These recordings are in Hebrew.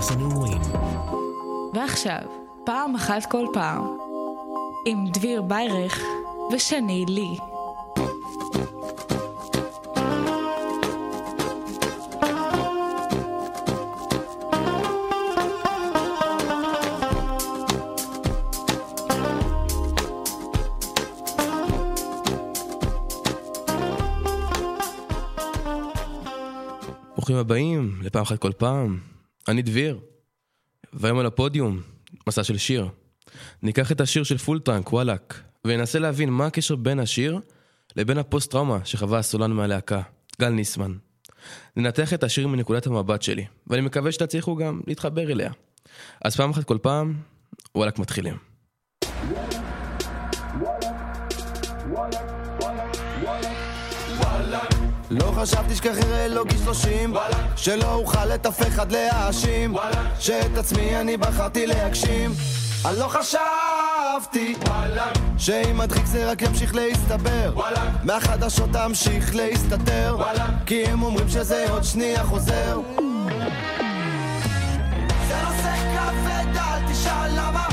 מרכז הנעורים. ועכשיו, פעם אחת כל פעם, עם דביר ביירך ושני לי. ברוכים הבאים לפעם אחת כל פעם. אני דביר, והיום על הפודיום, מסע של שיר. ניקח את השיר של פול טראנק, וואלאק, וננסה להבין מה הקשר בין השיר לבין הפוסט-טראומה שחווה הסולן מהלהקה, גל ניסמן. ננתח את השיר מנקודת המבט שלי, ואני מקווה שתצליחו גם להתחבר אליה. אז פעם אחת כל פעם, וואלאק מתחילים. לא חשבתי שככה לא גיל שלושים. שלא אוכל את אף אחד להאשים. שאת עצמי אני בחרתי להגשים. אני לא חשבתי שאם מדחיק זה רק ימשיך להסתבר. מהחדשות תמשיך להסתתר. כי הם אומרים שזה עוד שנייה חוזר. זה נושא כבד, אל תשאל למה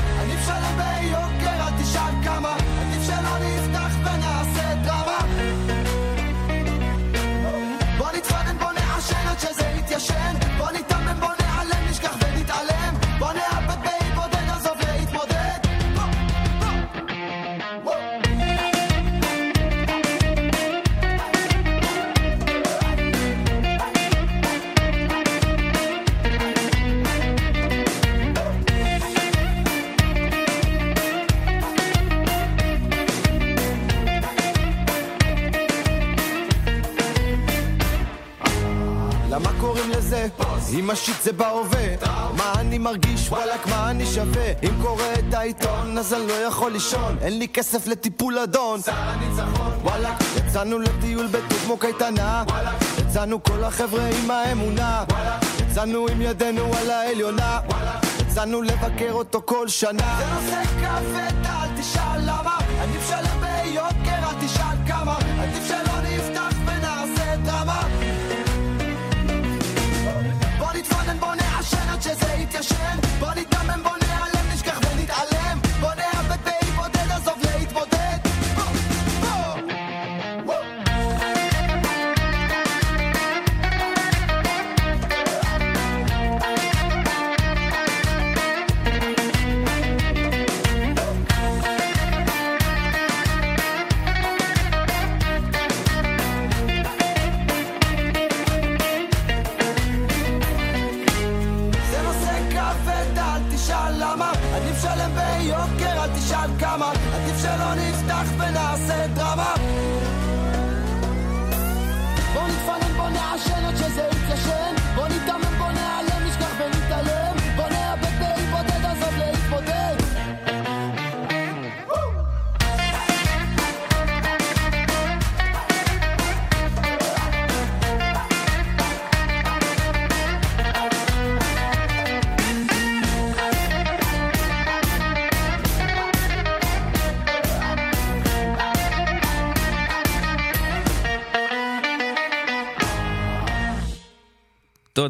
עד שזה אם השיט זה בהווה. מה אני מרגיש? וואלאק מה אני שווה? אם קורא את העיתון אז אני לא יכול לישון. אין לי כסף לטיפול אדון. וואלאק יצאנו לטיול בטוב כמו קייטנה. יצאנו כל החבר'ה עם האמונה. יצאנו עם ידינו על העליונה. יצאנו לבקר אותו כל שנה. זה נושא כבד אל תשאל למה. עדיף שלם ביוקר אל תשאל כמה. עדיף שלא נפתח עד שזה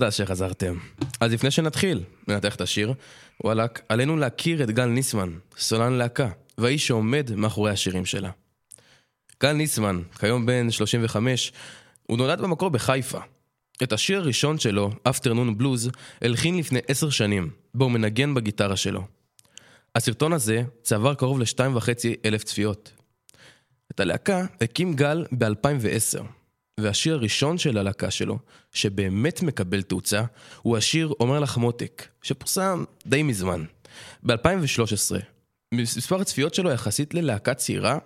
תודה שחזרתם. אז לפני שנתחיל לנתח את השיר, וואלאק, עלינו להכיר את גל ניסמן, סולן להקה, והאיש שעומד מאחורי השירים שלה. גל ניסמן, כיום בן 35, הוא נולד במקור בחיפה. את השיר הראשון שלו, Afternoon Blues, הלחין לפני עשר שנים, בו הוא מנגן בגיטרה שלו. הסרטון הזה צבר קרוב לשתיים וחצי אלף צפיות. את הלהקה הקים גל ב-2010, והשיר הראשון של הלהקה שלו, שבאמת מקבל תאוצה, הוא השיר אומר לך מותק, שפורסם די מזמן. ב-2013, מספר הצפיות שלו יחסית ללהקה צעירה,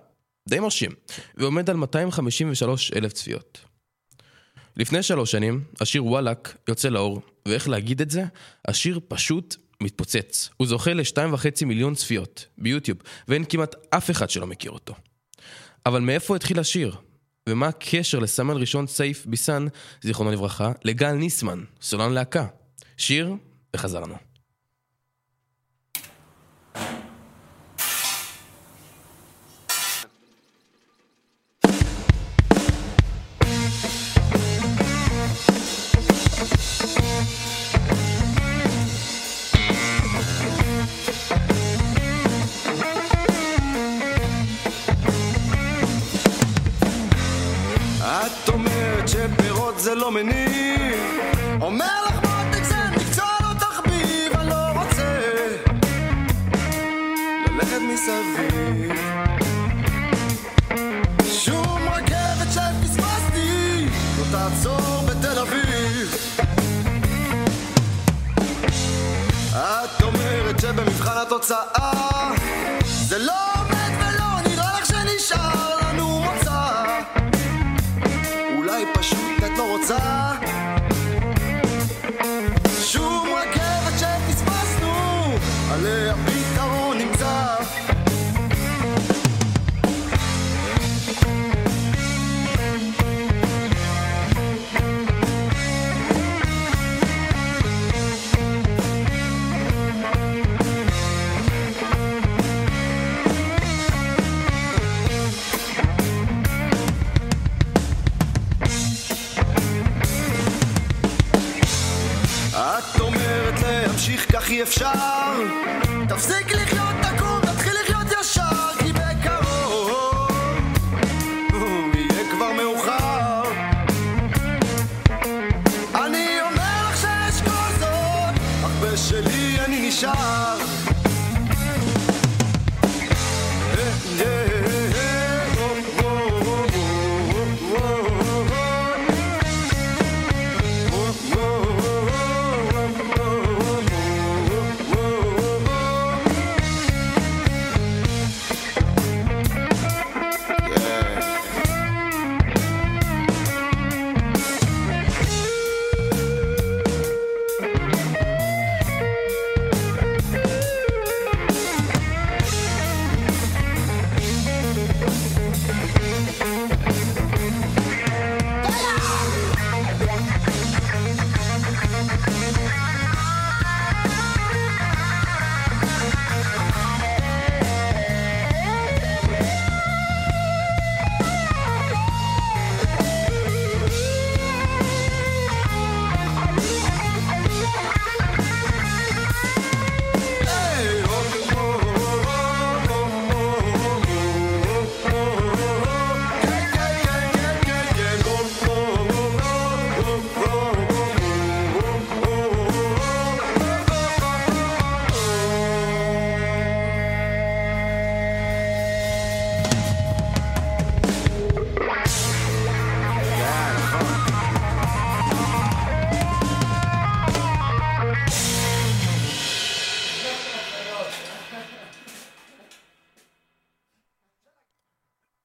די מרשים, ועומד על 253 אלף צפיות. לפני שלוש שנים, השיר וואלאק יוצא לאור, ואיך להגיד את זה? השיר פשוט מתפוצץ. הוא זוכה לשתיים וחצי מיליון צפיות ביוטיוב, ואין כמעט אף אחד שלא מכיר אותו. אבל מאיפה התחיל השיר? ומה הקשר לסמל ראשון סייף ביסן, זיכרונו לברכה, לגל ניסמן, סולן להקה? שיר, וחזרנו. אומר לך מותק זה מקצוע לא תחביב, אני לא רוצה ללכת מסביב. שום רכבת שפספסתי לא תעצור בתל אביב. את אומרת שבמבחן התוצאה זה לא פשוט אי אפשר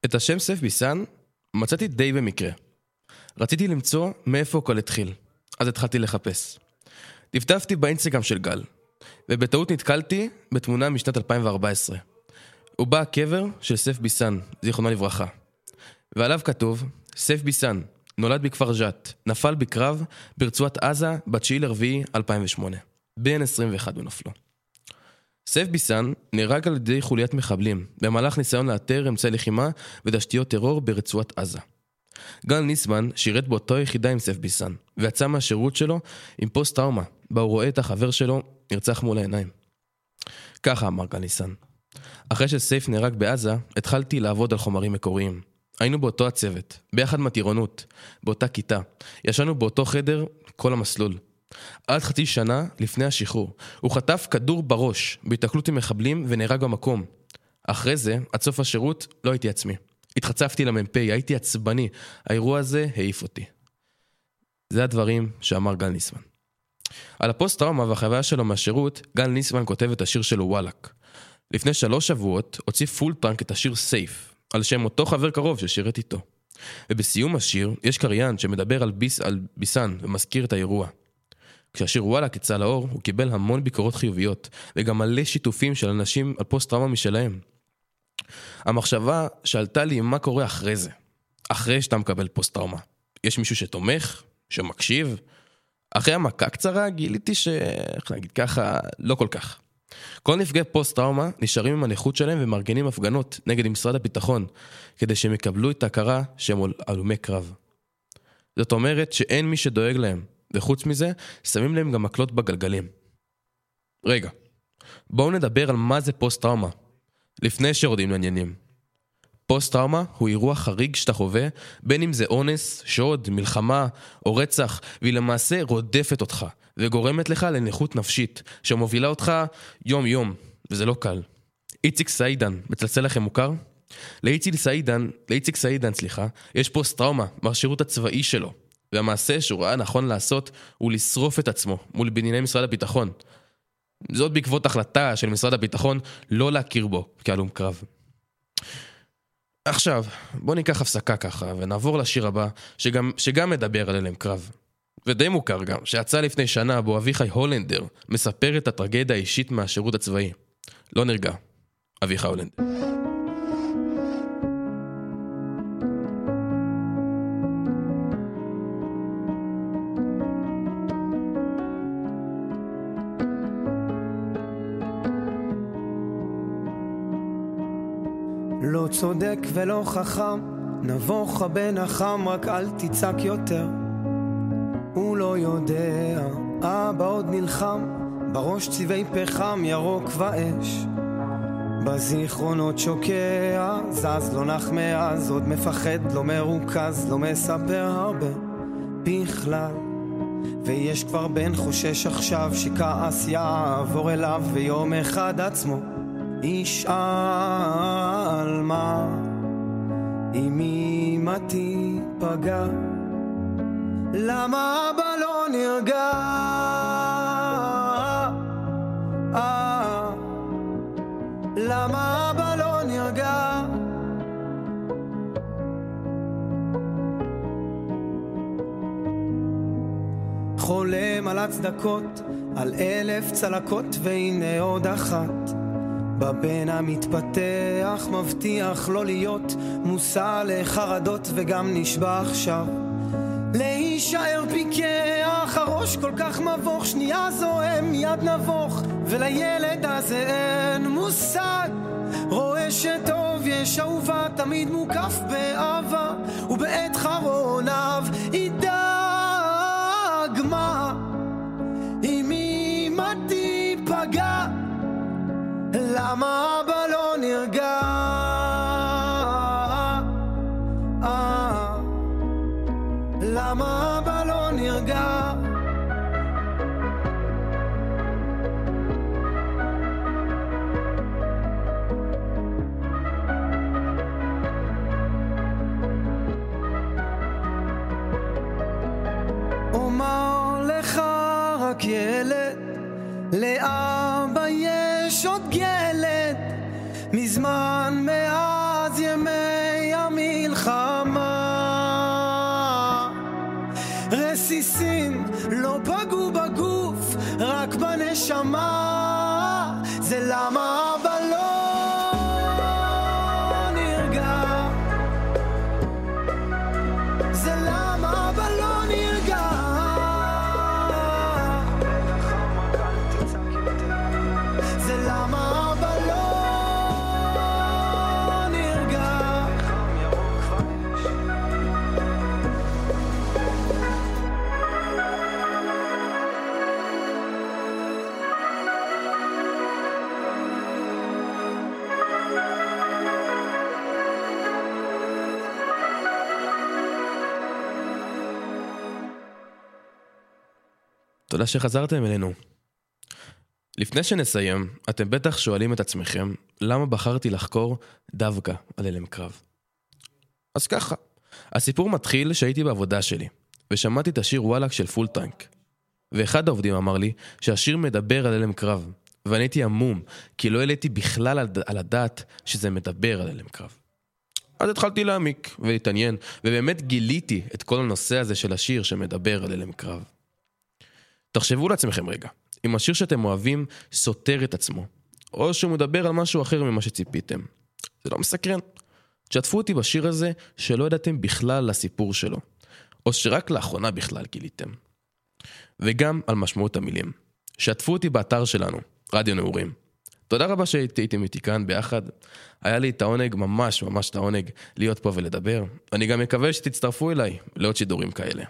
את השם סף ביסן מצאתי די במקרה. רציתי למצוא מאיפה הכל התחיל, אז התחלתי לחפש. טפטפתי באינסטגרם של גל, ובטעות נתקלתי בתמונה משנת 2014. הוא בא הקבר של סף ביסן, זיכרונו לברכה. ועליו כתוב, סף ביסן, נולד בכפר ג'ת, נפל בקרב ברצועת עזה ב-9 לרביעי 2008. בן 21 בנופלו. סייף ביסן נהרג על ידי חוליית מחבלים במהלך ניסיון לאתר אמצעי לחימה ותשתיות טרור ברצועת עזה. גל ניסמן שירת באותו יחידה עם סייף ביסן, ויצא מהשירות שלו עם פוסט-טראומה, בה הוא רואה את החבר שלו נרצח מול העיניים. ככה אמר גל ניסן. אחרי שסייף נהרג בעזה, התחלתי לעבוד על חומרים מקוריים. היינו באותו הצוות, ביחד מהטירונות, באותה כיתה. ישנו באותו חדר כל המסלול. עד חצי שנה לפני השחרור. הוא חטף כדור בראש בהתקלות עם מחבלים ונהרג במקום. אחרי זה, עד סוף השירות, לא הייתי עצמי. התחצפתי למ"פ, הייתי עצבני. האירוע הזה העיף אותי. זה הדברים שאמר גל ניסמן. על הפוסט-טראומה והחוויה שלו מהשירות, גל ניסמן כותב את השיר שלו וואלאק. לפני שלוש שבועות הוציא פול טראנק את השיר סייף, על שם אותו חבר קרוב ששירת איתו. ובסיום השיר יש קריין שמדבר על, ביס, על ביסן ומזכיר את האירוע. כשהשיר וואלאק יצא לאור, הוא קיבל המון ביקורות חיוביות, וגם מלא שיתופים של אנשים על פוסט-טראומה משלהם. המחשבה שעלתה לי מה קורה אחרי זה, אחרי שאתה מקבל פוסט-טראומה. יש מישהו שתומך? שמקשיב? אחרי המכה קצרה גיליתי ש... איך להגיד ככה, לא כל כך. כל נפגעי פוסט-טראומה נשארים עם הנכות שלהם ומארגנים הפגנות נגד משרד הביטחון, כדי שהם יקבלו את ההכרה שהם הלומי קרב. זאת אומרת שאין מי שדואג להם, וחוץ מזה, שמים להם גם מקלות בגלגלים. רגע, בואו נדבר על מה זה פוסט-טראומה, לפני שיורדים לעניינים. פוסט-טראומה הוא אירוע חריג שאתה חווה, בין אם זה אונס, שוד, מלחמה או רצח, והיא למעשה רודפת אותך, וגורמת לך לנכות נפשית, שמובילה אותך יום-יום, וזה לא קל. איציק סעידן, מצלצל לכם מוכר? לאיציק סעידן, לאיציק סעידן, סליחה, יש פוסט-טראומה מהשירות הצבאי שלו, והמעשה שהוא ראה נכון לעשות הוא לשרוף את עצמו מול בנייני משרד הביטחון. זאת בעקבות החלטה של משרד הביטחון לא להכיר בו כהלום קרב. עכשיו, בואו ניקח הפסקה ככה, ונעבור לשיר הבא, שגם, שגם מדבר על הלם קרב. ודי מוכר גם, שיצא לפני שנה בו אביחי הולנדר מספר את הטרגדיה האישית מהשירות הצבאי. לא נרגע. אביחי הולנדר. צודק ולא חכם, נבוך הבן החם, רק אל תצעק יותר. הוא לא יודע, אבא עוד נלחם, בראש צבעי פחם, ירוק ואש. בזיכרונות שוקע, זז לא נח מאז, עוד מפחד, לא מרוכז, לא מספר הרבה בכלל. ויש כבר בן חושש עכשיו שכעס יעבור אליו ויום אחד עצמו ישאל מה אם אמא תיפגע? למה אבא לא נרגע? אה, למה אבא לא נרגע? חולם על הצדקות, על אלף צלקות והנה עוד אחת בבן המתפתח מבטיח לא להיות מושא לחרדות וגם נשבע עכשיו. להישאר פיקח, הראש כל כך מבוך, שנייה זועם, מיד נבוך ולילד הזה אין מושג. רואה שטוב יש אהובה, תמיד מוקף באהבה ובעת חרוניו ידאג. מה למה אבא לא נרגע? למה אבא לא נרגע? אומר לך רק ילד, לאבא יש עוד גלד, תודה שחזרתם אלינו. לפני שנסיים, אתם בטח שואלים את עצמכם, למה בחרתי לחקור דווקא על הלם קרב? אז ככה, הסיפור מתחיל שהייתי בעבודה שלי, ושמעתי את השיר וואלאק של פול טנק. ואחד העובדים אמר לי שהשיר מדבר על הלם קרב, ואני הייתי המום, כי לא העליתי בכלל על, הדעת שזה מדבר על הלם קרב. אז התחלתי להעמיק ולהתעניין, ובאמת גיליתי את כל הנושא הזה של השיר שמדבר על הלם קרב. תחשבו לעצמכם רגע, אם השיר שאתם אוהבים סותר את עצמו, או שהוא מדבר על משהו אחר ממה שציפיתם. זה לא מסקרן. תשתפו אותי בשיר הזה שלא ידעתם בכלל על הסיפור שלו, או שרק לאחרונה בכלל גיליתם. וגם על משמעות המילים. שתפו אותי באתר שלנו, רדיו נעורים. תודה רבה שהייתם איתי כאן ביחד. היה לי את העונג, ממש ממש את העונג, להיות פה ולדבר. אני גם מקווה שתצטרפו אליי לעוד שידורים כאלה.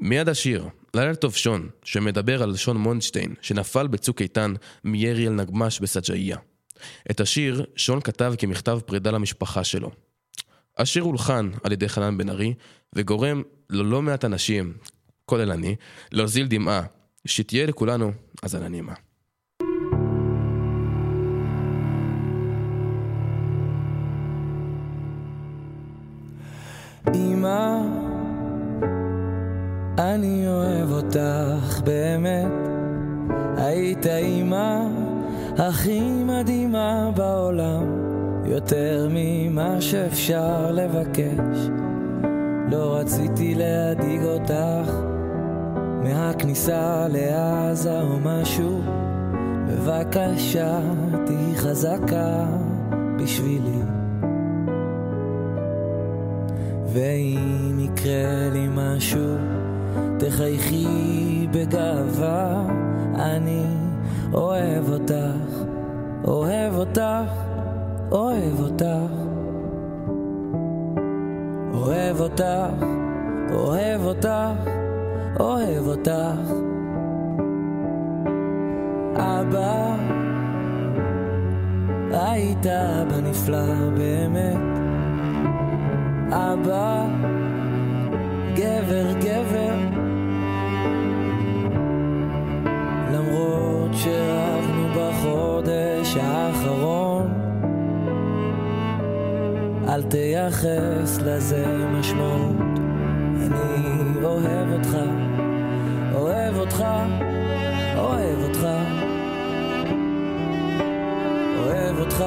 מיד השיר, לילה טוב שון, שמדבר על שון מונדשטיין, שנפל בצוק איתן מירי אל נגמש בסג'איה. את השיר שון כתב כמכתב פרידה למשפחה שלו. השיר הולחן על ידי חנן בן ארי, וגורם ללא מעט אנשים, כולל אני, להוזיל דמעה, שתהיה לכולנו האזנה נעימה. אמא, אני אוהב אותך באמת. היית אמא הכי מדהימה בעולם, יותר ממה שאפשר לבקש. לא רציתי להדאיג אותך מהכניסה לעזה או משהו. בבקשה, תהי חזקה בשבילי. ואם יקרה לי משהו, תחייכי בגאווה, אני אוהב אותך, אוהב אותך, אוהב אותך. אוהב אותך, אוהב אותך, אוהב אותך. אבא, היית אבא נפלא באמת. אבא, גבר, גבר. למרות שרבנו בחודש האחרון, אל תייחס לזה משמעות. אני אוהב אותך, אוהב אותך, אוהב אותך. אוהב אותך,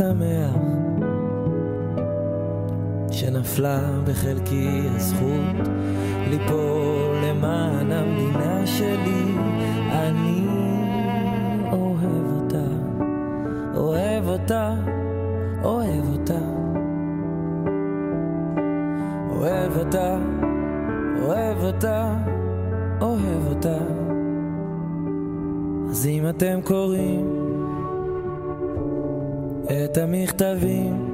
שמח שנפלה בחלקי הזכות ליפול למען המדינה שלי. את המכתבים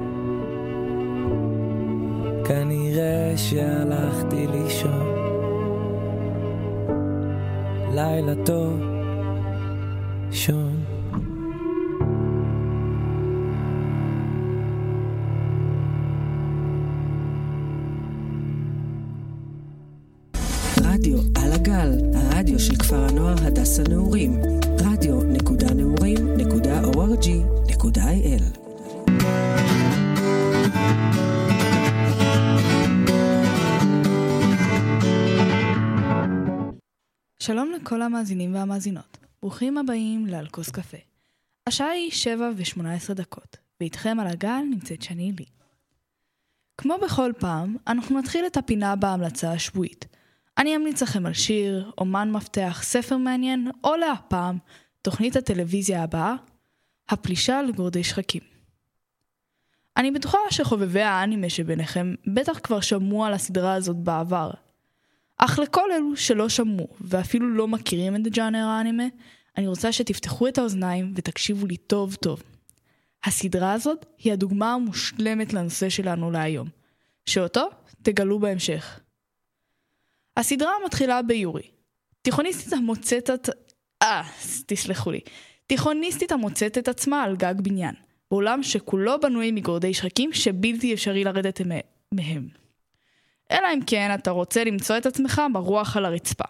כנראה שהלכתי לישון. לילה טוב, שון. רדיו על הגל, הרדיו של כפר הנוער הדס הנעורים. רדיו.נעורים.org.il שלום לכל המאזינים והמאזינות. ברוכים הבאים לאל כוס קפה. השעה היא 7 ו-18 דקות, ואיתכם על הגל נמצאת שני לי. כמו בכל פעם, אנחנו נתחיל את הפינה בהמלצה השבועית. אני אמליץ לכם על שיר, אומן מפתח, ספר מעניין, או להפעם, תוכנית הטלוויזיה הבאה, הפלישה לגורדי שחקים. אני בטוחה שחובבי האנימה שביניכם בטח כבר שמעו על הסדרה הזאת בעבר, אך לכל אלו שלא שמעו ואפילו לא מכירים את ג'אנר האנימה, אני רוצה שתפתחו את האוזניים ותקשיבו לי טוב טוב. הסדרה הזאת היא הדוגמה המושלמת לנושא שלנו להיום, שאותו תגלו בהמשך. הסדרה מתחילה ביורי, תיכוניסטית המוצאת את... אה, תסלחו לי. תיכוניסטית המוצאת את עצמה על גג בניין, בעולם שכולו בנוי מגורדי שחקים שבלתי אפשרי לרדת מהם. אלא אם כן אתה רוצה למצוא את עצמך ברוח על הרצפה.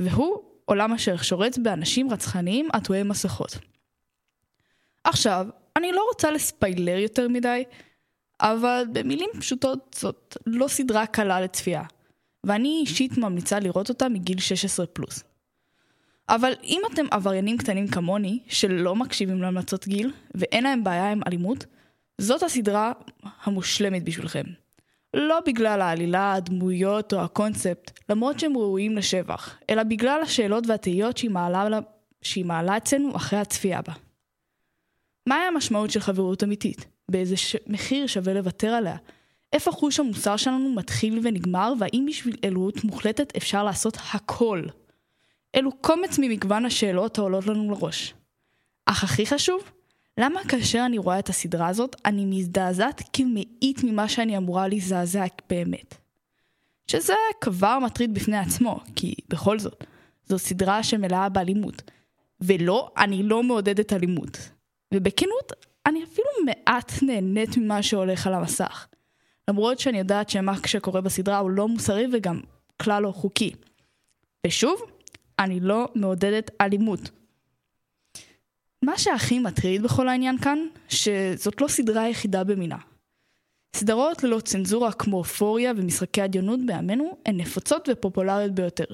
והוא עולם אשר שורץ באנשים רצחניים עטורי מסכות. עכשיו, אני לא רוצה לספיילר יותר מדי, אבל במילים פשוטות זאת לא סדרה קלה לצפייה, ואני אישית ממליצה לראות אותה מגיל 16 פלוס. אבל אם אתם עבריינים קטנים כמוני, שלא מקשיבים להמלצות גיל, ואין להם בעיה עם אלימות, זאת הסדרה המושלמת בשבילכם. לא בגלל העלילה, הדמויות או הקונספט, למרות שהם ראויים לשבח, אלא בגלל השאלות והתהיות שהיא מעלה, שהיא מעלה אצלנו אחרי הצפייה בה. מהי המשמעות של חברות אמיתית? באיזה ש... מחיר שווה לוותר עליה? איפה חוש המוסר שלנו מתחיל ונגמר, והאם בשביל אלוהות מוחלטת אפשר לעשות הכל? אלו קומץ ממגוון השאלות העולות לנו לראש. אך הכי חשוב, למה כאשר אני רואה את הסדרה הזאת, אני מזדעזעת כמאית ממה שאני אמורה להזדעזע באמת? שזה כבר מטריד בפני עצמו, כי בכל זאת, זו סדרה שמלאה באלימות. ולא, אני לא מעודדת אלימות. ובכנות, אני אפילו מעט נהנית ממה שהולך על המסך. למרות שאני יודעת שמה שקורה בסדרה הוא לא מוסרי וגם כלל לא חוקי. ושוב, אני לא מעודדת אלימות. מה שהכי מטריד בכל העניין כאן, שזאת לא סדרה היחידה במינה. סדרות ללא צנזורה כמו אופוריה ומשחקי עדיונות בימינו הן נפוצות ופופולריות ביותר.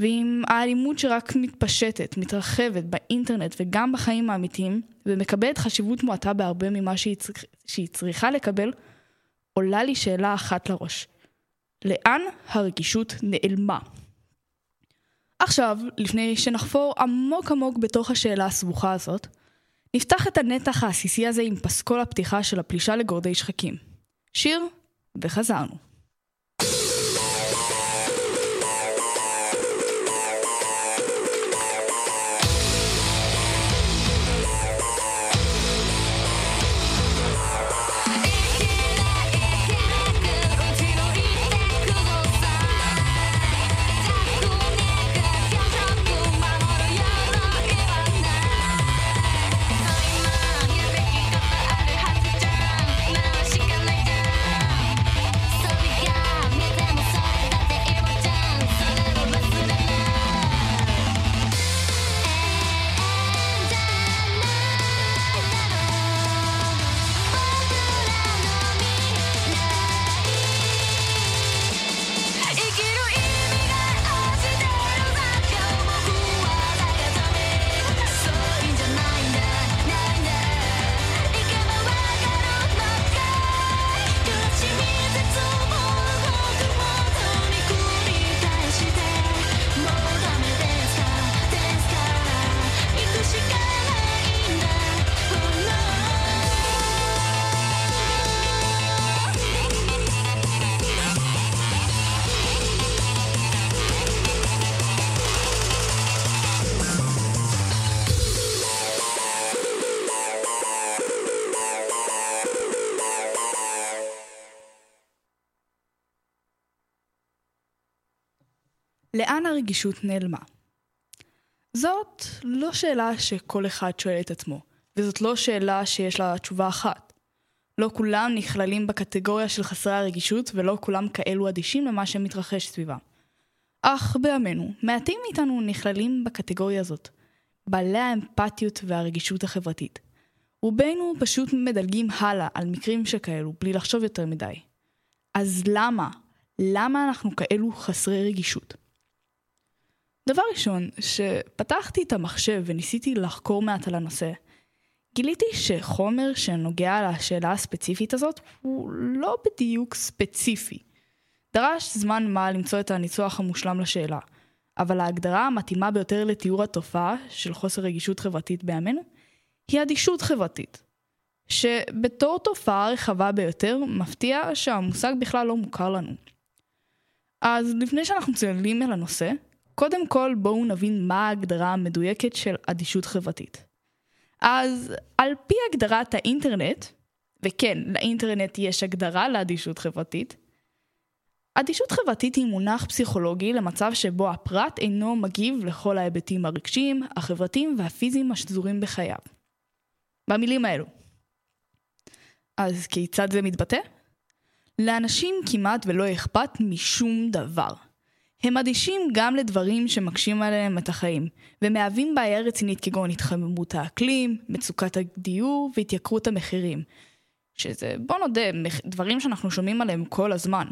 ועם האלימות שרק מתפשטת, מתרחבת באינטרנט וגם בחיים האמיתיים, ומקבלת חשיבות מועטה בהרבה ממה שהיא, צריכ... שהיא צריכה לקבל, עולה לי שאלה אחת לראש. לאן הרגישות נעלמה? עכשיו, לפני שנחפור עמוק עמוק בתוך השאלה הסבוכה הזאת, נפתח את הנתח העסיסי הזה עם פסקול הפתיחה של הפלישה לגורדי שחקים. שיר, וחזרנו. הרגישות נעלמה? זאת לא שאלה שכל אחד שואל את עצמו, וזאת לא שאלה שיש לה תשובה אחת. לא כולם נכללים בקטגוריה של חסרי הרגישות, ולא כולם כאלו אדישים למה שמתרחש סביבם. אך בימינו, מעטים מאיתנו נכללים בקטגוריה הזאת, בעלי האמפתיות והרגישות החברתית. רובנו פשוט מדלגים הלאה על מקרים שכאלו, בלי לחשוב יותר מדי. אז למה? למה אנחנו כאלו חסרי רגישות? דבר ראשון, שפתחתי את המחשב וניסיתי לחקור מעט על הנושא, גיליתי שחומר שנוגע לשאלה הספציפית הזאת הוא לא בדיוק ספציפי. דרש זמן מה למצוא את הניסוח המושלם לשאלה, אבל ההגדרה המתאימה ביותר לתיאור התופעה של חוסר רגישות חברתית בימינו היא אדישות חברתית. שבתור תופעה רחבה ביותר, מפתיע שהמושג בכלל לא מוכר לנו. אז לפני שאנחנו צוללים אל הנושא, קודם כל בואו נבין מה ההגדרה המדויקת של אדישות חברתית. אז על פי הגדרת האינטרנט, וכן, לאינטרנט יש הגדרה לאדישות חברתית, אדישות חברתית היא מונח פסיכולוגי למצב שבו הפרט אינו מגיב לכל ההיבטים הרגשיים, החברתיים והפיזיים השזורים בחייו. במילים האלו. אז כיצד זה מתבטא? לאנשים כמעט ולא אכפת משום דבר. הם אדישים גם לדברים שמקשים עליהם את החיים, ומהווים בעיה רצינית כגון התחממות האקלים, מצוקת הדיור והתייקרות המחירים, שזה, בוא נודה, דברים שאנחנו שומעים עליהם כל הזמן.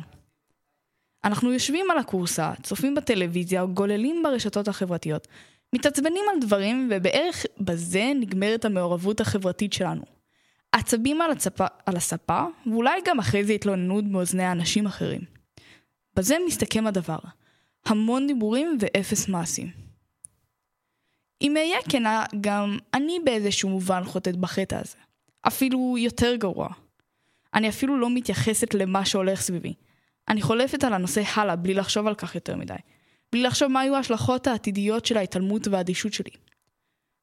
אנחנו יושבים על הכורסה, צופים בטלוויזיה, גוללים ברשתות החברתיות, מתעצבנים על דברים, ובערך בזה נגמרת המעורבות החברתית שלנו. עצבים על, הצפה, על הספה, ואולי גם אחרי זה התלוננות באוזני אנשים אחרים. בזה מסתכם הדבר. המון דיבורים ואפס מעשים. אם אהיה כנה, גם אני באיזשהו מובן חוטאת בחטא הזה. אפילו יותר גרוע. אני אפילו לא מתייחסת למה שהולך סביבי. אני חולפת על הנושא הלאה בלי לחשוב על כך יותר מדי. בלי לחשוב מה היו ההשלכות העתידיות של ההתעלמות והאדישות שלי.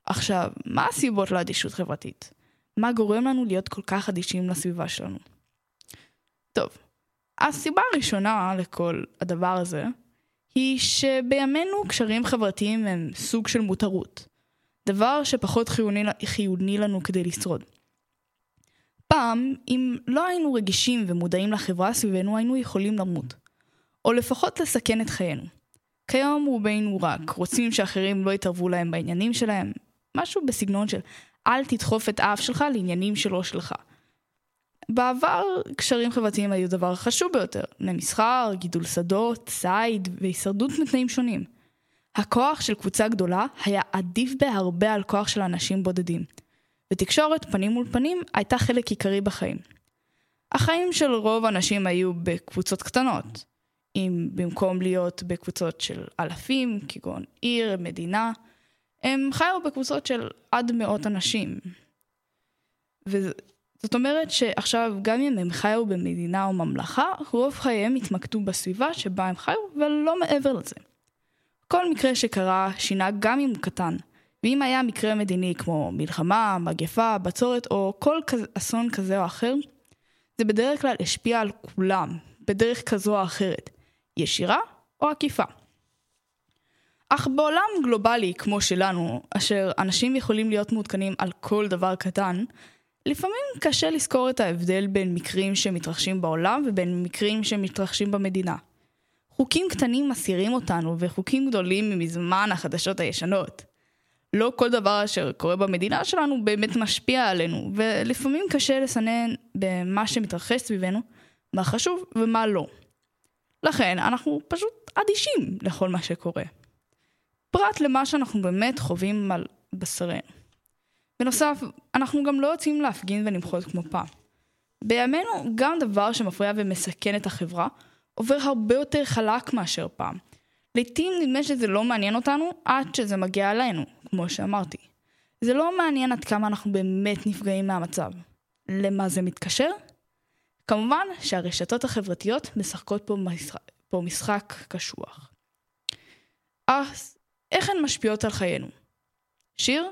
עכשיו, מה הסיבות לאדישות חברתית? מה גורם לנו להיות כל כך אדישים לסביבה שלנו? טוב, הסיבה הראשונה לכל הדבר הזה היא שבימינו קשרים חברתיים הם סוג של מותרות. דבר שפחות חיוני, חיוני לנו כדי לשרוד. פעם, אם לא היינו רגישים ומודעים לחברה סביבנו, היינו יכולים למות. או לפחות לסכן את חיינו. כיום רובנו רק רוצים שאחרים לא יתערבו להם בעניינים שלהם, משהו בסגנון של אל תדחוף את האף שלך לעניינים שלא שלך. בעבר קשרים חברתיים היו דבר חשוב ביותר, למסחר, גידול שדות, ציד והישרדות מתנאים שונים. הכוח של קבוצה גדולה היה עדיף בהרבה על כוח של אנשים בודדים, ותקשורת פנים מול פנים הייתה חלק עיקרי בחיים. החיים של רוב האנשים היו בקבוצות קטנות, אם במקום להיות בקבוצות של אלפים, כגון עיר, מדינה, הם חיו בקבוצות של עד מאות אנשים. וזאת אומרת שעכשיו, גם אם הם חיו במדינה או ממלכה, רוב חייהם התמקדו בסביבה שבה הם חיו, ולא מעבר לזה. כל מקרה שקרה שינה גם אם הוא קטן, ואם היה מקרה מדיני כמו מלחמה, מגפה, בצורת או כל כזה, אסון כזה או אחר, זה בדרך כלל השפיע על כולם, בדרך כזו או אחרת, ישירה או עקיפה. אך בעולם גלובלי כמו שלנו, אשר אנשים יכולים להיות מעודכנים על כל דבר קטן, לפעמים קשה לזכור את ההבדל בין מקרים שמתרחשים בעולם ובין מקרים שמתרחשים במדינה. חוקים קטנים מסעירים אותנו, וחוקים גדולים ממזמן החדשות הישנות. לא כל דבר אשר קורה במדינה שלנו באמת משפיע עלינו, ולפעמים קשה לסנן במה שמתרחש סביבנו, מה חשוב ומה לא. לכן אנחנו פשוט אדישים לכל מה שקורה. פרט למה שאנחנו באמת חווים על בשרנו. בנוסף, אנחנו גם לא יוצאים להפגין ולמחות כמו פעם. בימינו גם דבר שמפריע ומסכן את החברה עובר הרבה יותר חלק מאשר פעם. לעתים נדמה שזה לא מעניין אותנו עד שזה מגיע אלינו, כמו שאמרתי. זה לא מעניין עד כמה אנחנו באמת נפגעים מהמצב. למה זה מתקשר? כמובן שהרשתות החברתיות משחקות פה משחק, פה משחק קשוח. אז איך הן משפיעות על חיינו? שיר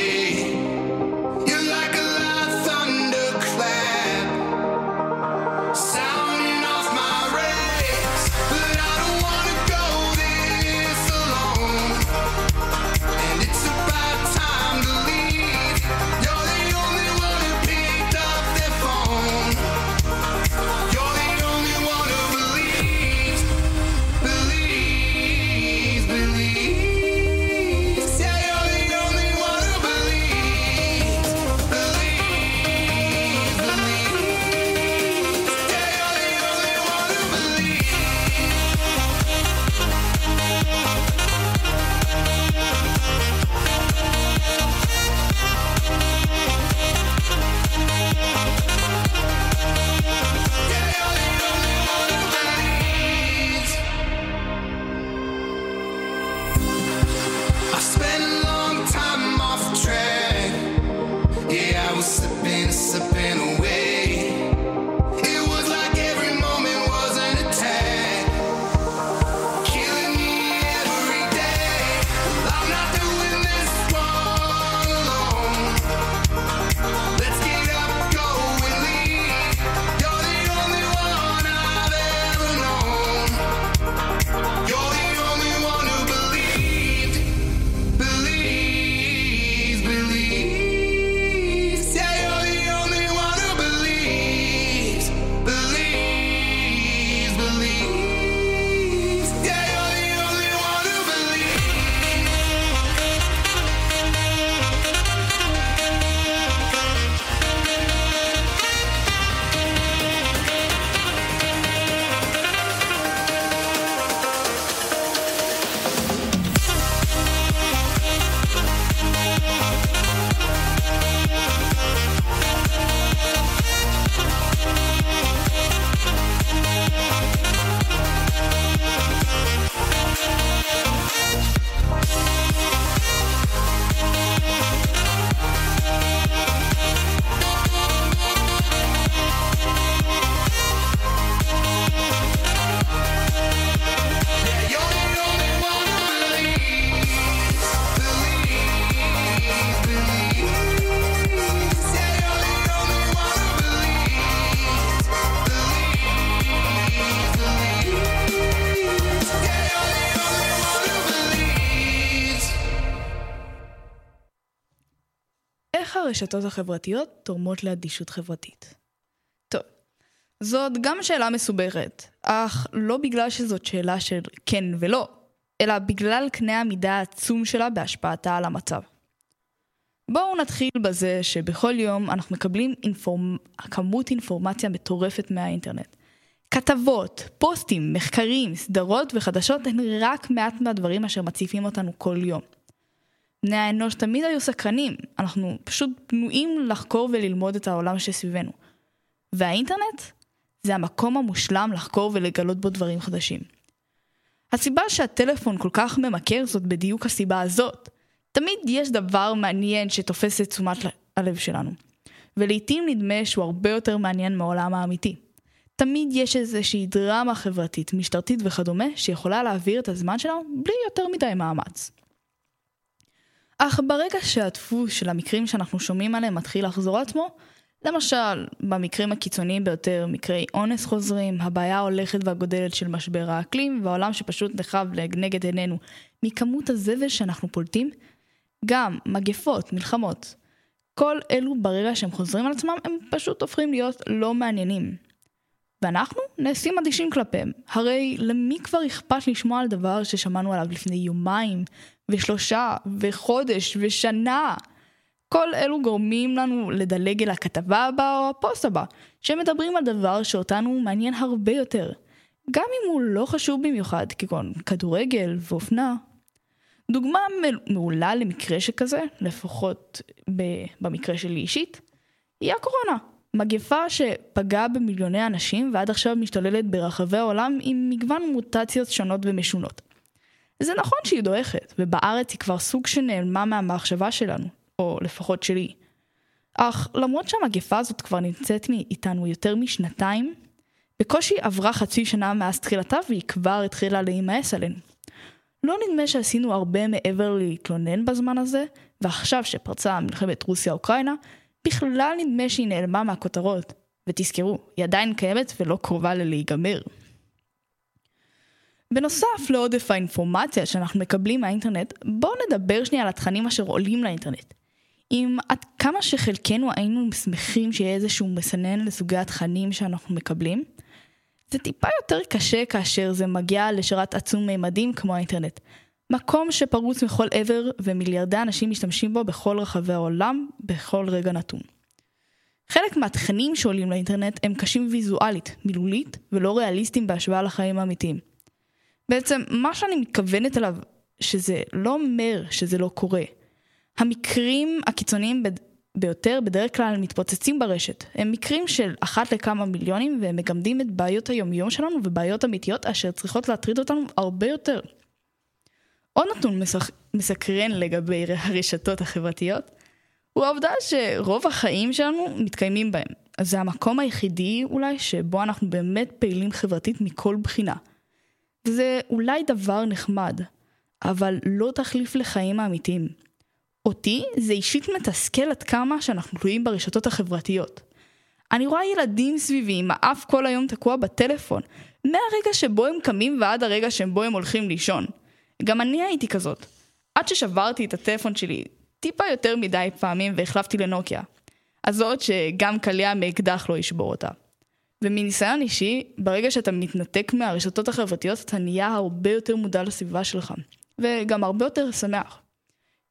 הרשתות החברתיות תורמות לאדישות חברתית? טוב, זאת גם שאלה מסובכת, אך לא בגלל שזאת שאלה של כן ולא, אלא בגלל קנה המידה העצום שלה בהשפעתה על המצב. בואו נתחיל בזה שבכל יום אנחנו מקבלים אינפורמ... כמות אינפורמציה מטורפת מהאינטרנט. כתבות, פוסטים, מחקרים, סדרות וחדשות הן רק מעט מהדברים אשר מציפים אותנו כל יום. בני האנוש תמיד היו סקרנים, אנחנו פשוט בנויים לחקור וללמוד את העולם שסביבנו. והאינטרנט? זה המקום המושלם לחקור ולגלות בו דברים חדשים. הסיבה שהטלפון כל כך ממכר זאת בדיוק הסיבה הזאת. תמיד יש דבר מעניין שתופס את תשומת הלב שלנו. ולעיתים נדמה שהוא הרבה יותר מעניין מהעולם האמיתי. תמיד יש איזושהי דרמה חברתית, משטרתית וכדומה, שיכולה להעביר את הזמן שלנו בלי יותר מדי מאמץ. אך ברגע שהדפוס של המקרים שאנחנו שומעים עליהם מתחיל לחזור על עצמו, למשל, במקרים הקיצוניים ביותר, מקרי אונס חוזרים, הבעיה ההולכת והגודלת של משבר האקלים, והעולם שפשוט נחב לנגד עינינו מכמות הזבל שאנחנו פולטים, גם מגפות, מלחמות. כל אלו ברגע שהם חוזרים על עצמם, הם פשוט הופכים להיות לא מעניינים. ואנחנו נעשים אדישים כלפיהם. הרי למי כבר אכפת לשמוע על דבר ששמענו עליו לפני יומיים, ושלושה, וחודש, ושנה? כל אלו גורמים לנו לדלג אל הכתבה הבאה או הפוסט הבא, שמדברים על דבר שאותנו מעניין הרבה יותר. גם אם הוא לא חשוב במיוחד, כגון כדורגל ואופנה. דוגמה מעולה למקרה שכזה, לפחות במקרה שלי אישית, היא הקורונה. מגפה שפגעה במיליוני אנשים ועד עכשיו משתוללת ברחבי העולם עם מגוון מוטציות שונות ומשונות. זה נכון שהיא דועכת, ובארץ היא כבר סוג שנעלמה מהמחשבה שלנו, או לפחות שלי. אך למרות שהמגפה הזאת כבר נמצאת איתנו יותר משנתיים, בקושי עברה חצי שנה מאז תחילתה והיא כבר התחילה להימאס עלינו. לא נדמה שעשינו הרבה מעבר להתלונן בזמן הזה, ועכשיו שפרצה מלחמת רוסיה-אוקראינה, בכלל נדמה שהיא נעלמה מהכותרות. ותזכרו, היא עדיין קיימת ולא קרובה ללהיגמר. בנוסף לעודף האינפורמציה שאנחנו מקבלים מהאינטרנט, בואו נדבר שנייה על התכנים אשר עולים לאינטרנט. אם עד כמה שחלקנו היינו שמחים שיהיה איזשהו מסנן לסוגי התכנים שאנחנו מקבלים, זה טיפה יותר קשה כאשר זה מגיע לשרת עצום מימדים כמו האינטרנט. מקום שפרוץ מכל עבר ומיליארדי אנשים משתמשים בו בכל רחבי העולם, בכל רגע נתון. חלק מהתכנים שעולים לאינטרנט הם קשים ויזואלית, מילולית, ולא ריאליסטיים בהשוואה לחיים האמיתיים. בעצם, מה שאני מתכוונת אליו, שזה לא אומר שזה לא קורה. המקרים הקיצוניים ביותר בדרך כלל מתפוצצים ברשת. הם מקרים של אחת לכמה מיליונים והם מגמדים את בעיות היומיום שלנו ובעיות אמיתיות אשר צריכות להטריד אותנו הרבה יותר. עוד נתון מסק... מסקרן לגבי הרשתות החברתיות הוא העובדה שרוב החיים שלנו מתקיימים בהם. אז זה המקום היחידי אולי שבו אנחנו באמת פעילים חברתית מכל בחינה. וזה אולי דבר נחמד, אבל לא תחליף לחיים האמיתיים. אותי זה אישית מתסכל עד כמה שאנחנו תלויים ברשתות החברתיות. אני רואה ילדים סביבי עם האף כל היום תקוע בטלפון, מהרגע שבו הם קמים ועד הרגע שבו הם הולכים לישון. גם אני הייתי כזאת. עד ששברתי את הטלפון שלי טיפה יותר מדי פעמים והחלפתי לנוקיה. הזאת שגם קליע מאקדח לא ישבור אותה. ומניסיון אישי, ברגע שאתה מתנתק מהרשתות החברתיות, אתה נהיה הרבה יותר מודע לסביבה שלך. וגם הרבה יותר שמח.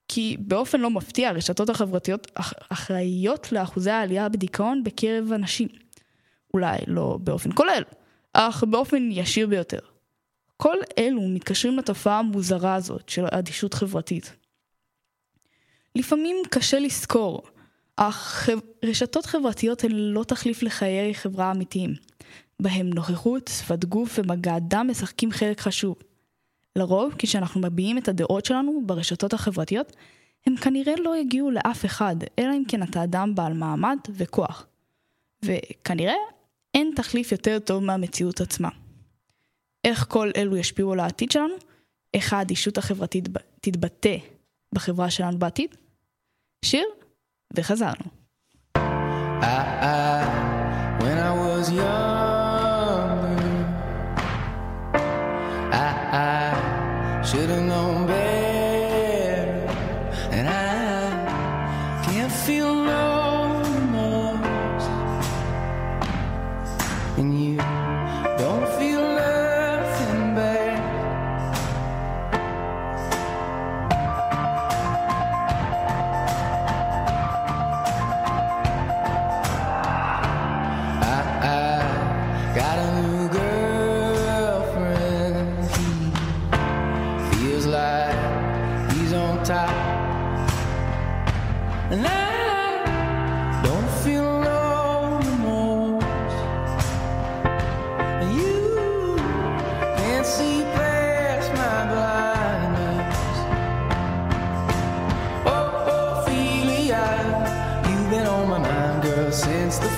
כי באופן לא מפתיע, הרשתות החברתיות אחראיות לאחוזי העלייה בדיכאון בקרב אנשים. אולי לא באופן כולל, אך באופן ישיר ביותר. כל אלו מתקשרים לתופעה המוזרה הזאת של אדישות חברתית. לפעמים קשה לזכור, אך רשתות חברתיות הן לא תחליף לחיי חברה אמיתיים, בהם נוכחות, שפת גוף ומגע אדם משחקים חלק חשוב. לרוב, כשאנחנו מביעים את הדעות שלנו ברשתות החברתיות, הם כנראה לא יגיעו לאף אחד, אלא אם כן אתה אדם בעל מעמד וכוח. וכנראה אין תחליף יותר טוב מהמציאות עצמה. איך כל אלו ישפיעו על העתיד שלנו? איך האדישות החברתית תתבטא בחברה שלנו בעתיד? שיר, וחזרנו. I, when I was have known better,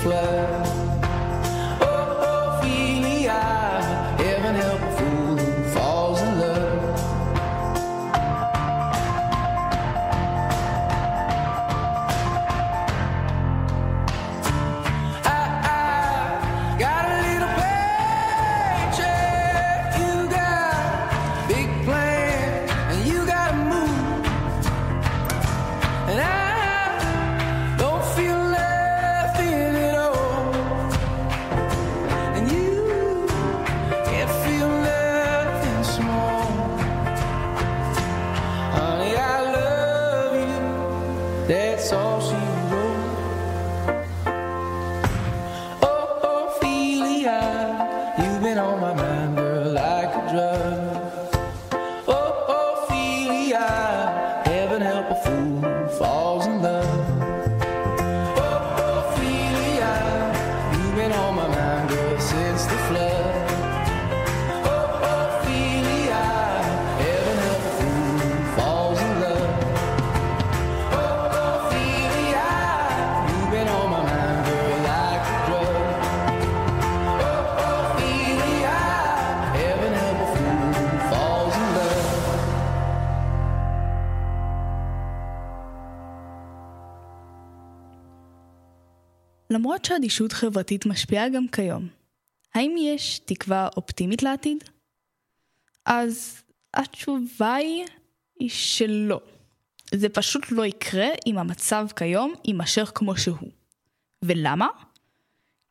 flow. למרות שאדישות חברתית משפיעה גם כיום, האם יש תקווה אופטימית לעתיד? אז התשובה היא, שלא. זה פשוט לא יקרה אם המצב כיום יימשך כמו שהוא. ולמה?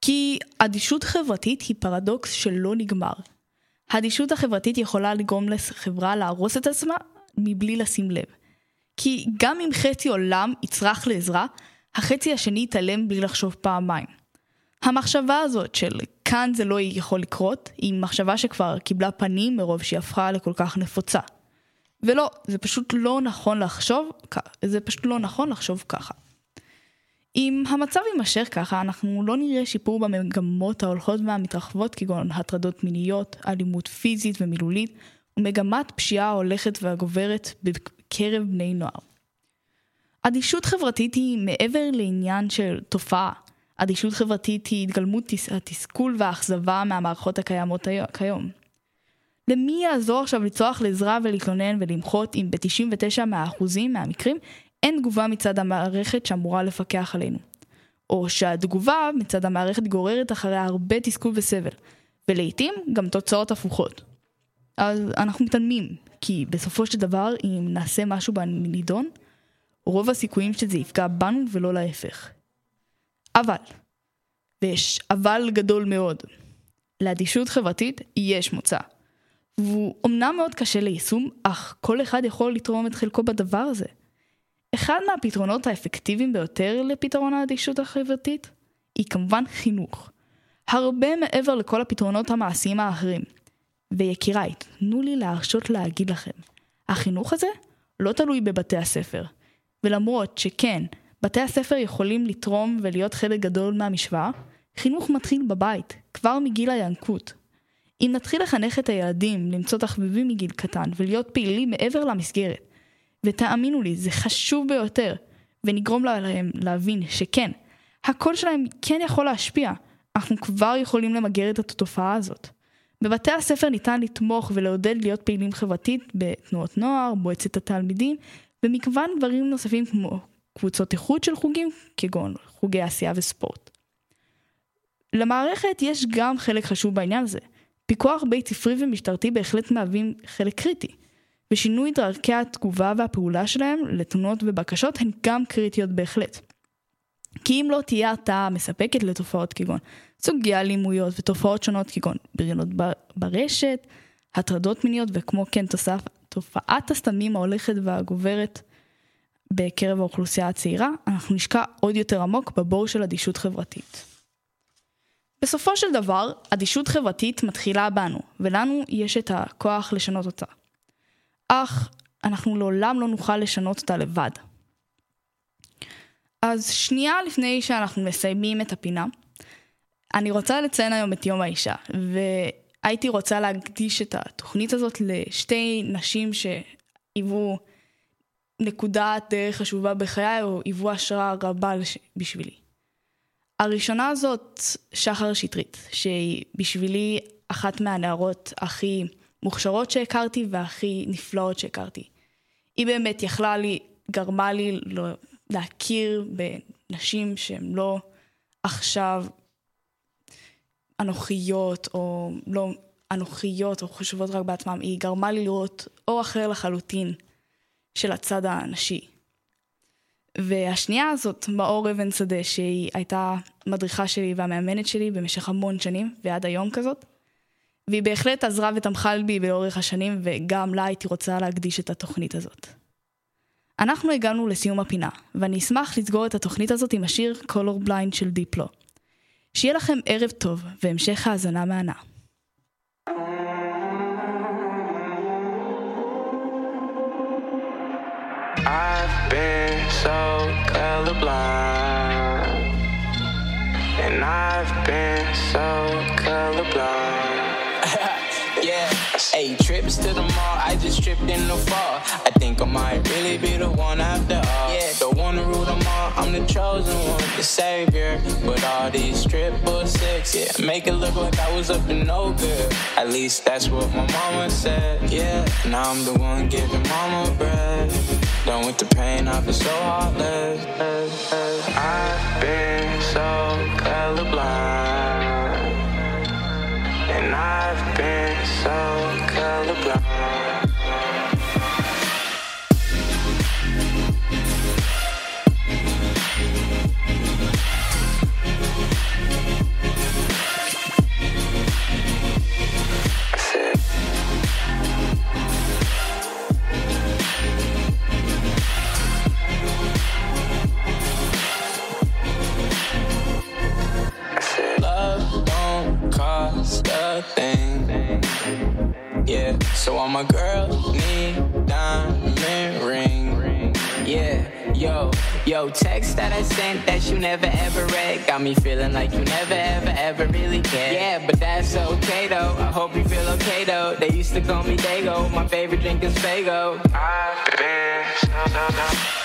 כי אדישות חברתית היא פרדוקס שלא נגמר. האדישות החברתית יכולה לגרום לחברה להרוס את עצמה מבלי לשים לב. כי גם אם חצי עולם יצרח לעזרה, החצי השני יתעלם בלי לחשוב פעמיים. המחשבה הזאת של כאן זה לא יכול לקרות, היא מחשבה שכבר קיבלה פנים מרוב שהיא הפכה לכל כך נפוצה. ולא, זה פשוט לא נכון לחשוב, זה פשוט לא נכון לחשוב ככה. אם המצב יימשך ככה, אנחנו לא נראה שיפור במגמות ההולכות והמתרחבות כגון הטרדות מיניות, אלימות פיזית ומילולית, ומגמת פשיעה ההולכת והגוברת בקרב בני נוער. אדישות חברתית היא מעבר לעניין של תופעה. אדישות חברתית היא התגלמות תס- התסכול והאכזבה מהמערכות הקיימות היום- כיום. למי יעזור עכשיו לצרוח לעזרה ולהתלונן ולמחות אם ב-99% מהאחוזים מהמקרים אין תגובה מצד המערכת שאמורה לפקח עלינו. או שהתגובה מצד המערכת גוררת אחריה הרבה תסכול וסבל, ולעיתים גם תוצאות הפוכות. אז אנחנו מתעלמים, כי בסופו של דבר אם נעשה משהו בנידון, רוב הסיכויים שזה יפגע בנו ולא להפך. אבל, ויש אבל גדול מאוד, לאדישות חברתית יש מוצא. והוא אמנם מאוד קשה ליישום, אך כל אחד יכול לתרום את חלקו בדבר הזה. אחד מהפתרונות האפקטיביים ביותר לפתרון האדישות החברתית היא כמובן חינוך. הרבה מעבר לכל הפתרונות המעשיים האחרים. ויקיריי, תנו לי להרשות להגיד לכם, החינוך הזה לא תלוי בבתי הספר. ולמרות שכן, בתי הספר יכולים לתרום ולהיות חלק גדול מהמשוואה, חינוך מתחיל בבית, כבר מגיל הינקות. אם נתחיל לחנך את הילדים למצוא תחביבים מגיל קטן ולהיות פעילים מעבר למסגרת, ותאמינו לי, זה חשוב ביותר, ונגרום להם להבין שכן, הקול שלהם כן יכול להשפיע, אנחנו כבר יכולים למגר את התופעה הזאת. בבתי הספר ניתן לתמוך ולעודד להיות פעילים חברתית בתנועות נוער, מועצת התלמידים, ומגוון דברים נוספים כמו קבוצות איכות של חוגים, כגון חוגי עשייה וספורט. למערכת יש גם חלק חשוב בעניין הזה. פיקוח בית ספרי ומשטרתי בהחלט מהווים חלק קריטי, ושינוי דרכי התגובה והפעולה שלהם לתלונות ובקשות הן גם קריטיות בהחלט. כי אם לא תהיה הרתעה מספקת לתופעות כגון סוגי אלימויות ותופעות שונות כגון בריונות ברשת, הטרדות מיניות וכמו כן תוסף, תופעת הסתמים ההולכת והגוברת בקרב האוכלוסייה הצעירה, אנחנו נשקע עוד יותר עמוק בבור של אדישות חברתית. בסופו של דבר, אדישות חברתית מתחילה בנו, ולנו יש את הכוח לשנות אותה. אך אנחנו לעולם לא נוכל לשנות אותה לבד. אז שנייה לפני שאנחנו מסיימים את הפינה, אני רוצה לציין היום את יום האישה, והייתי רוצה להקדיש את התוכנית הזאת לשתי נשים שהיוו נקודת דרך חשובה בחיי, או היוו השראה רבה בשבילי. הראשונה זאת שחר שטרית, שהיא בשבילי אחת מהנערות הכי מוכשרות שהכרתי והכי נפלאות שהכרתי. היא באמת יכלה לי, גרמה לי לא, להכיר בנשים שהן לא עכשיו אנוכיות או לא אנוכיות או חושבות רק בעצמן, היא גרמה לי לראות אור אחר לחלוטין של הצד הנשי. והשנייה הזאת, מאור אבן שדה, שהיא הייתה מדריכה שלי והמאמנת שלי במשך המון שנים, ועד היום כזאת. והיא בהחלט עזרה ותמכה בי לאורך השנים, וגם לה הייתי רוצה להקדיש את התוכנית הזאת. אנחנו הגענו לסיום הפינה, ואני אשמח לסגור את התוכנית הזאת עם השיר Color Blind של דיפלו. שיהיה לכם ערב טוב, והמשך האזנה מהנה. I've been so colorblind, and I've been so colorblind. Yeah, hey, trips to the mall, I just tripped in the fall. I think I might really be the one after all. Yeah, the one to rule them all, I'm the chosen one, the savior. But all these triple six, yeah, make it look like I was up to no good. At least that's what my mama said, yeah. Now I'm the one giving mama bread. Done with the pain, I've been so heartless. I've been so colorblind. And I've been so colorblind. A thing. Yeah, so all my girls need diamond ring. Yeah, yo, yo, text that I sent that you never ever read. Got me feeling like you never ever ever really cared. Yeah, but that's okay though. I hope you feel okay though. They used to call me Dago. My favorite drink is Fago. I've been so, so, so.